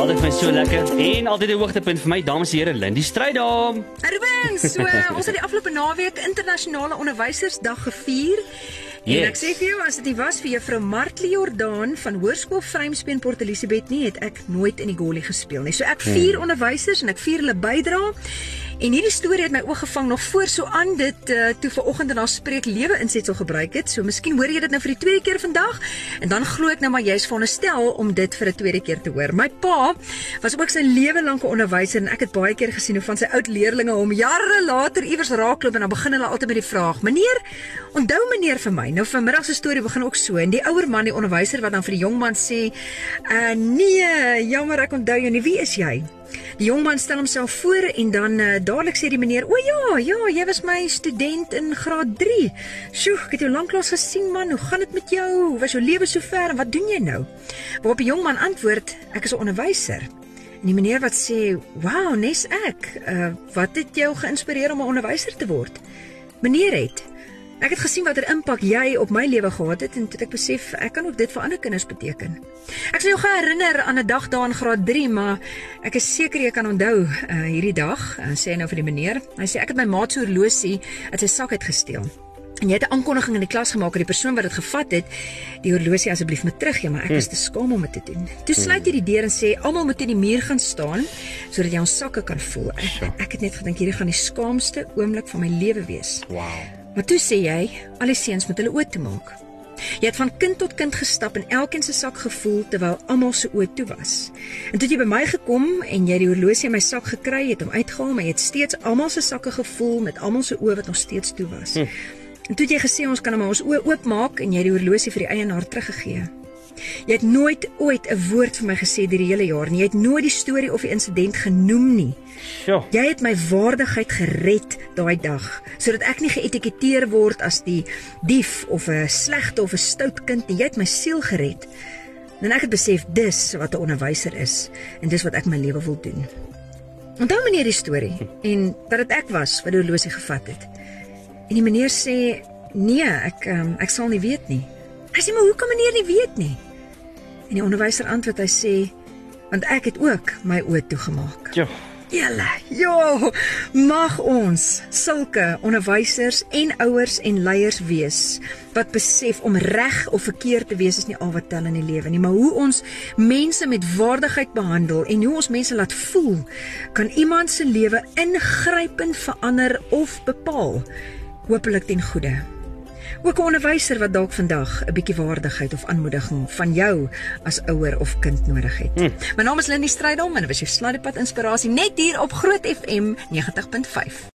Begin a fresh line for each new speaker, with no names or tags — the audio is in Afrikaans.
altyd vir my so lekker en altyd 'n hoogtepunt vir my dames en here Lindy Strydom.
Ruben, so ons het die afgelope naweek internasionale onderwysersdag gevier. Yes. En ek sê vir jou as dit nie was vir juffrou Martlie Jordaan van Hoërskool Vryheidsbeen Port Elizabeth nie, het ek nooit in die goalie gespeel nie. So ek vier hmm. onderwysers en ek vier hulle bydrae. En hierdie storie het my oog gevang nog voor so aan dit uh, toe vanoggend en daar spreek lewe insetsel gebruik het. So miskien hoor jy dit nou vir die tweede keer vandag en dan glo ek nou maar jy's veronderstel om dit vir 'n tweede keer te hoor. My pa was ook sy lewe lank 'n onderwyser en ek het baie keer gesien hoe van sy oud leerdlinge hom jare later iewers raakloop en dan begin hulle altyd met die vraag: "Meneer, onthou meneer vir my?" Nou vanmiddag se storie begin ook so en die ouer man, die onderwyser wat dan vir die jong man sê: "Uh nee, jammer ek onthou jou nie. Wie is jy?" Die jong man stel homself voor en dan uh, dadelik sê die meneer: "O ja, ja, jy was my student in graad 3. Sjoe, ek het jou lanklaas gesien man. Hoe gaan dit met jou? Hoe was jou lewe sover en wat doen jy nou?" Waarop die jong man antwoord: "Ek is 'n onderwyser." En die meneer wat sê: "Wow, nes ek. Uh, wat het jou geïnspireer om 'n onderwyser te word?" Meneer het Ek het gesien watter impak jy op my lewe gehad het en toe ek besef ek kan ook dit vir ander kinders beteken. Ek sou jou herinner aan 'n dag daar in graad 3, maar ek is seker jy kan onthou uh, hierdie dag. Uh, sê nou vir die meneer. Hy sê ek het my maat se horlosie uit sy sak uitgesteel. En jy het 'n aankondiging in die klas gemaak dat die persoon wat dit gevat het, die horlosie asseblief moet teruggee, maar ek is te skaam om dit te doen. Toe sluit jy die deur en sê almal moet in die muur gaan staan sodat jy ons sakke kan voel. Ek, ek het net gedink hierdie gaan die skaamste oomblik van my lewe wees.
Wow.
Maar toe sê jy, al die seuns moet hulle oë toe maak. Jy het van kind tot kind gestap en elkeen se sak gevoel terwyl almal se oë toe was. En toe jy by my gekom en jy die horlosie in my sak gekry het om uitgehaal, maar jy het steeds almal se sakke gevoel met almal se oë wat nog steeds toe was. Hm. En toe jy gesê ons kan hom ons oë oopmaak en jy die horlosie vir die eienaar teruggegee. Jy het nooit ooit 'n woord vir my gesê deur die hele jaar nie. Jy het nooit die storie of die insident genoem nie.
Sjoe.
Jy het my waardigheid gered daai dag sodat ek nie geetiketeer word as die dief of 'n slegte of 'n stout kind nie. Jy het my siel gered. En ek het besef dis wat 'n onderwyser is en dis wat ek my lewe wil doen. Onthou meneer die storie en dat dit ek was wat die horlosie gevat het. En die meneer sê nee, ek um, ek sal nie weet nie. Hy sê maar hoe kan meneer nie weet nie? En die onderwyser antwoord hy sê want ek het ook my oë toegemaak.
Ja.
Julle, jo, mag ons sulke onderwysers en ouers en leiers wees wat besef om reg of verkeerd te wees is nie al wat tel in die lewe nie, maar hoe ons mense met waardigheid behandel en hoe ons mense laat voel kan iemand se lewe ingrypend verander of bepaal. Hoopelik ten goeie. Ook 'n onderwyser wat dalk vandag 'n bietjie waardigheid of aanmoediging van jou as ouer of kind nodig het. Hmm. My naam is Lindi Strydom en ek was jou slaapad inspirasie net hier op Groot FM 90.5.